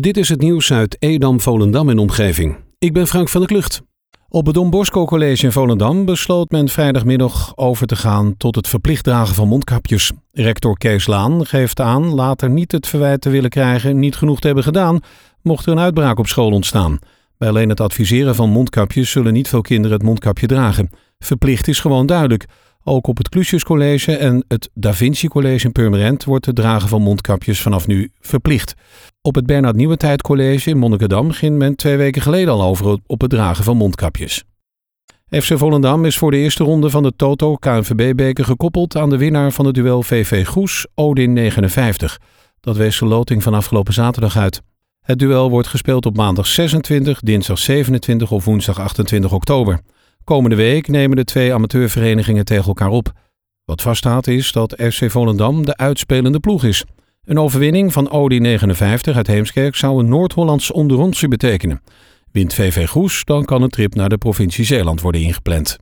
Dit is het nieuws uit Edam, Volendam en omgeving. Ik ben Frank van der Klucht. Op het Don Bosco College in Volendam besloot men vrijdagmiddag over te gaan tot het verplicht dragen van mondkapjes. Rector Kees Laan geeft aan later niet het verwijt te willen krijgen niet genoeg te hebben gedaan, mocht er een uitbraak op school ontstaan. Bij alleen het adviseren van mondkapjes zullen niet veel kinderen het mondkapje dragen. Verplicht is gewoon duidelijk. Ook op het Clusius College en het Da Vinci College in Purmerend wordt het dragen van mondkapjes vanaf nu verplicht. Op het Bernard Nieuwentijd College in Monnikendam ging men twee weken geleden al over op het dragen van mondkapjes. FC Volendam is voor de eerste ronde van de Toto KNVB-beker gekoppeld aan de winnaar van het duel VV Goes, Odin 59. Dat wees de loting van afgelopen zaterdag uit. Het duel wordt gespeeld op maandag 26, dinsdag 27 of woensdag 28 oktober. Komende week nemen de twee amateurverenigingen tegen elkaar op. Wat vaststaat is dat FC Volendam de uitspelende ploeg is. Een overwinning van Audi 59 uit Heemskerk zou een Noord-Hollands onderrondje betekenen. Wint VV Goes, dan kan een trip naar de provincie Zeeland worden ingepland.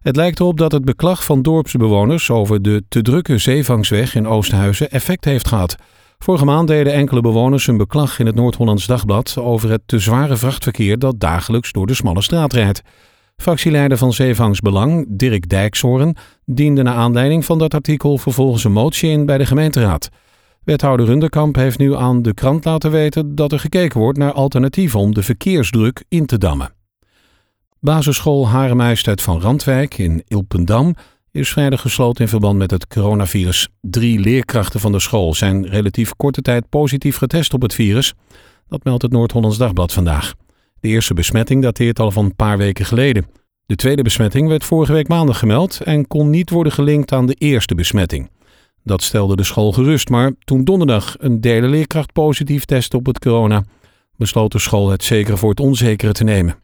Het lijkt erop dat het beklag van dorpsbewoners over de te drukke zeevangsweg in Oosthuizen effect heeft gehad. Vorige maand deden enkele bewoners hun beklag in het Noord-Hollands Dagblad over het te zware vrachtverkeer dat dagelijks door de smalle straat rijdt. Fractieleider van Zeevangsbelang, Dirk Dijkshoorn, diende naar aanleiding van dat artikel vervolgens een motie in bij de gemeenteraad. Wethouder Runderkamp heeft nu aan de krant laten weten dat er gekeken wordt naar alternatieven om de verkeersdruk in te dammen. Basisschool Haremijstijd van Randwijk in Ilpendam is vrijdag gesloten in verband met het coronavirus. Drie leerkrachten van de school zijn relatief korte tijd positief getest op het virus. Dat meldt het Noord-Hollands Dagblad vandaag. De eerste besmetting dateert al van een paar weken geleden. De tweede besmetting werd vorige week maandag gemeld en kon niet worden gelinkt aan de eerste besmetting. Dat stelde de school gerust, maar toen donderdag een derde leerkracht positief testte op het corona, besloot de school het zekere voor het onzekere te nemen.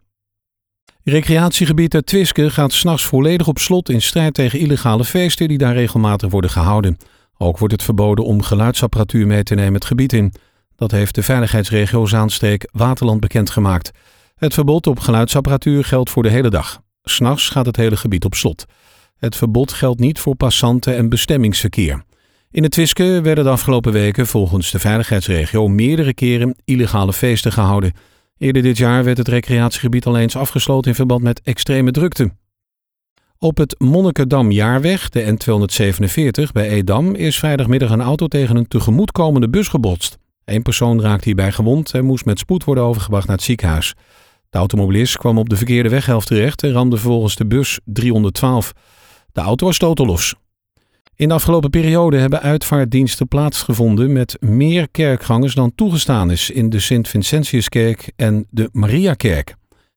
Recreatiegebied het Twiske gaat s'nachts volledig op slot in strijd tegen illegale feesten die daar regelmatig worden gehouden. Ook wordt het verboden om geluidsapparatuur mee te nemen het gebied in. Dat heeft de veiligheidsregio Zaanstreek Waterland bekendgemaakt. Het verbod op geluidsapparatuur geldt voor de hele dag. S'nachts gaat het hele gebied op slot. Het verbod geldt niet voor passanten en bestemmingsverkeer. In het Twiske werden de afgelopen weken volgens de veiligheidsregio meerdere keren illegale feesten gehouden. Eerder dit jaar werd het recreatiegebied al eens afgesloten in verband met extreme drukte. Op het Monnikendam Jaarweg, de N247 bij Edam, is vrijdagmiddag een auto tegen een tegemoetkomende bus gebotst. Eén persoon raakte hierbij gewond en moest met spoed worden overgebracht naar het ziekenhuis. De automobilist kwam op de verkeerde weghelft terecht en ramde vervolgens de bus 312. De auto was totalos. In de afgelopen periode hebben uitvaartdiensten plaatsgevonden met meer kerkgangers dan toegestaan is in de Sint-Vincentiuskerk en de Mariakerk.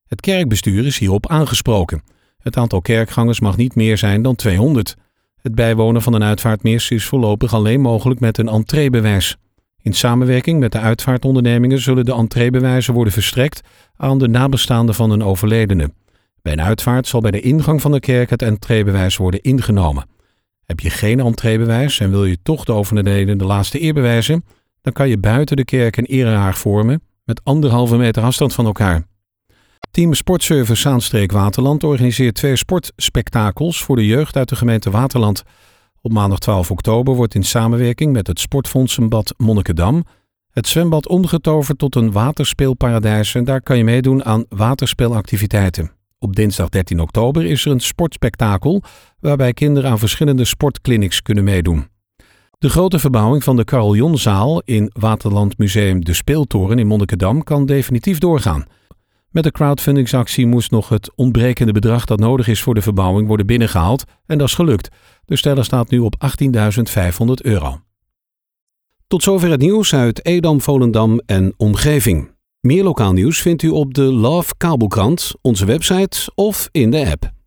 Het kerkbestuur is hierop aangesproken. Het aantal kerkgangers mag niet meer zijn dan 200. Het bijwonen van een uitvaartmis is voorlopig alleen mogelijk met een entreebewijs. In samenwerking met de uitvaartondernemingen zullen de entreebewijzen worden verstrekt aan de nabestaanden van een overledene. Bij een uitvaart zal bij de ingang van de kerk het entreebewijs worden ingenomen. Heb je geen entreebewijs en wil je toch de overledene de laatste eer bewijzen, dan kan je buiten de kerk een erehaag vormen met anderhalve meter afstand van elkaar. Team Sportservice Zaanstreek Waterland organiseert twee sportspektakels voor de jeugd uit de gemeente Waterland. Op maandag 12 oktober wordt in samenwerking met het Sportfondsenbad Monnikendam het zwembad omgetoverd tot een waterspeelparadijs en daar kan je meedoen aan waterspeelactiviteiten. Op dinsdag 13 oktober is er een sportspektakel waarbij kinderen aan verschillende sportclinics kunnen meedoen. De grote verbouwing van de Carillonzaal in Waterland Museum De Speeltoren in Monnikendam kan definitief doorgaan. Met de crowdfundingsactie moest nog het ontbrekende bedrag dat nodig is voor de verbouwing worden binnengehaald en dat is gelukt. De steller staat nu op 18.500 euro. Tot zover het nieuws uit Edam, Volendam en omgeving. Meer lokaal nieuws vindt u op de Love Kabelkrant, onze website of in de app.